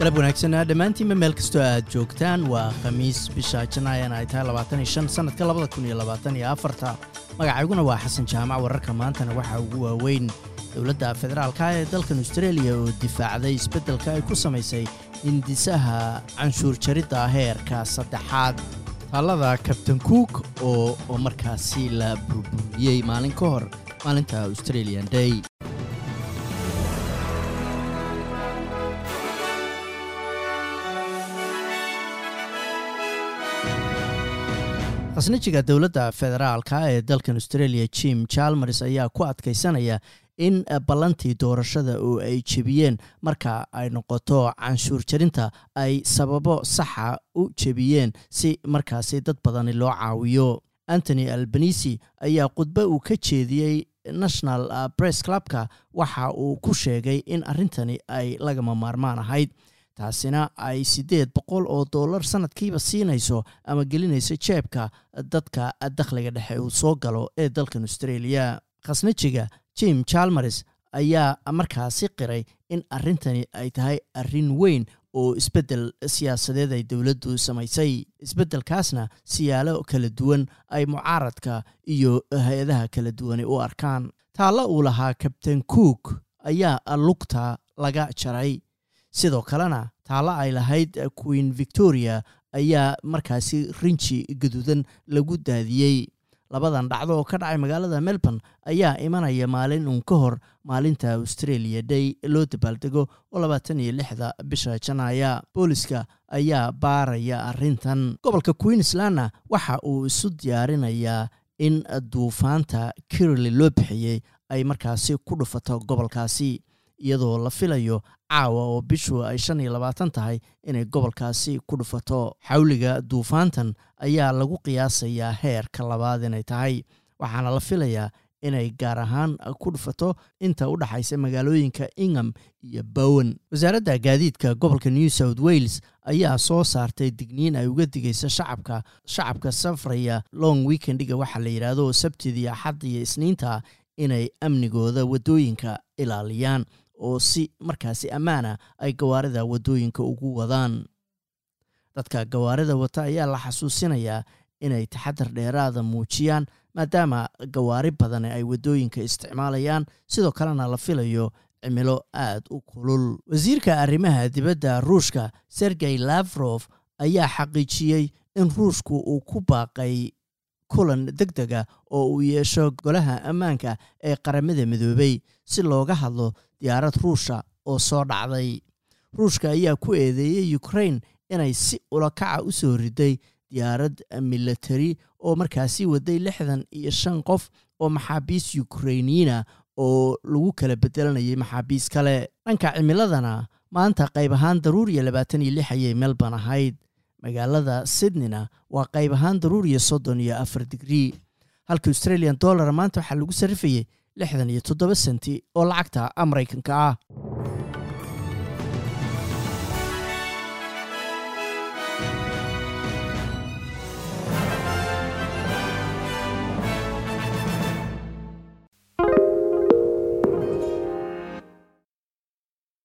galab wanaagsanaa dhammaantiinba meel kastoo aad joogtaan. Waa khamiis bisha janaayan ay tahay sannadka labada kun iyo labaatan iyo afarta. Magacayguna waa xasan jaamac wararka maantana waxaa ugu waaweyn. Dowladda federaalka ee dalkan austareeliya oo difaacday isbeddelka ay ku samaysay hindisaha canshuur jaridda heerka saddexaad. Taallada kabtain cook oo markaasi la burburiyey maalin ka hor maalinta australian day khasnajiga dowladda federaalka ee dalkan australia jim jalmers ayaa ku adkaysanaya in ballantii doorashada oo ay jebiyeen marka ay noqoto canshuur jarinta ay sababo saxa u jebiyeen si markaasi dad badani loo caawiyo. Antony albanisi ayaa khudbo uu ka jeediyey national bress clubka waxa uu ku sheegay in arrintani ay lagama maarmaan ahayd taasina ay siddeed boqol oo dollar sanadkiiba siinayso ama gelinayso jeebka dadka dakhliga dhexe uu soo galo ee dalkan australia. Khasnajiga jim jalmers ayaa markaasi qiray in arrintani ay tahay arrin weyn oo isbeddel siyaasadeed ay dowladdu samaysay. Isbeddelkaasna siyaalo kala duwan ay mucaaradka iyo hay'adaha kala duwani u arkaan. Taalla uu lahaa kabtain cook ayaa lugta laga jaray sidoo kalena taalla ay lahayd queen victoria ayaa markaasi rinji gaduudan lagu daadiyey labadan dhacdo oo ka dhacay magaalada melbourne ayaa imanaya maalin uun ka hor maalinta australia day loo dabaaldego oo labaatan iyo lixda bisha janaaya booliska ayaa baaraya arrintan. Gobolka queenslandna waxa uu isu diyaarinayaa in duufaanta kirili loo bixiyey ay markaasi ku dhufato gobolkaasi iyadoo la filayo caawa oo bishu ay shan iyo labaatan tahay inay gobolkaasi ku dhufato. Xawliga duufaantan ayaa lagu qiyaasayaa heerka labaad inay tahay. Waxaana la filayaa inay gaar ahaan ku dhufato inta u dhaxaysa magaalooyinka ingham iyo bowen. Wasaaradda gaadiidka gobolka new south wales ayaa soo saartay digniin ay uga digaysa shacabka. Shacabka safraya long weekendiga waxaa la yidhaahdo sabtidii axadda iyo isniinta inay amnigooda waddooyinka ilaaliyaan oo si markaasi ammaana ay gawaarida waddooyinka ugu wadaan. Dadka gawaarida wata ayaa la xasuusinayaa inay taxadar dheeraada muujiyaan maadaama gawaari badan ay waddooyinka isticmaalayaan. Sidoo kalena la filayo cimilo aad u kulul. Wasiirka arrimaha dibadda ruushka sergey lafrof ayaa xaqiijiyey in ruushku uu ku baaqay kulan deg dega oo uu yeesho golaha ammaanka ee qaramada midoobay si looga hadlo diyaarad ruusha oo soo dhacday. Ruushka ayaa ku eedeeyey ukrain inay si ulakaca u soo riday diyaarad milatari oo markaasi waday lixdan iyo shan qof oo maxaabiis ukrainiyiina oo lagu kala bedelanayay maxaabiis kale. Dhanka cimiladana maanta qayb ahaan daruuriya labaatan iyo lix ayay melbourne ahayd magaalada sydneyna waa qayb ahaan daruuriya soddon iyo afar digrii halka australian dollar maanta waxaa lagu sarrifayay lixdan iyo toddoba senti oo lacagta maraykanka ah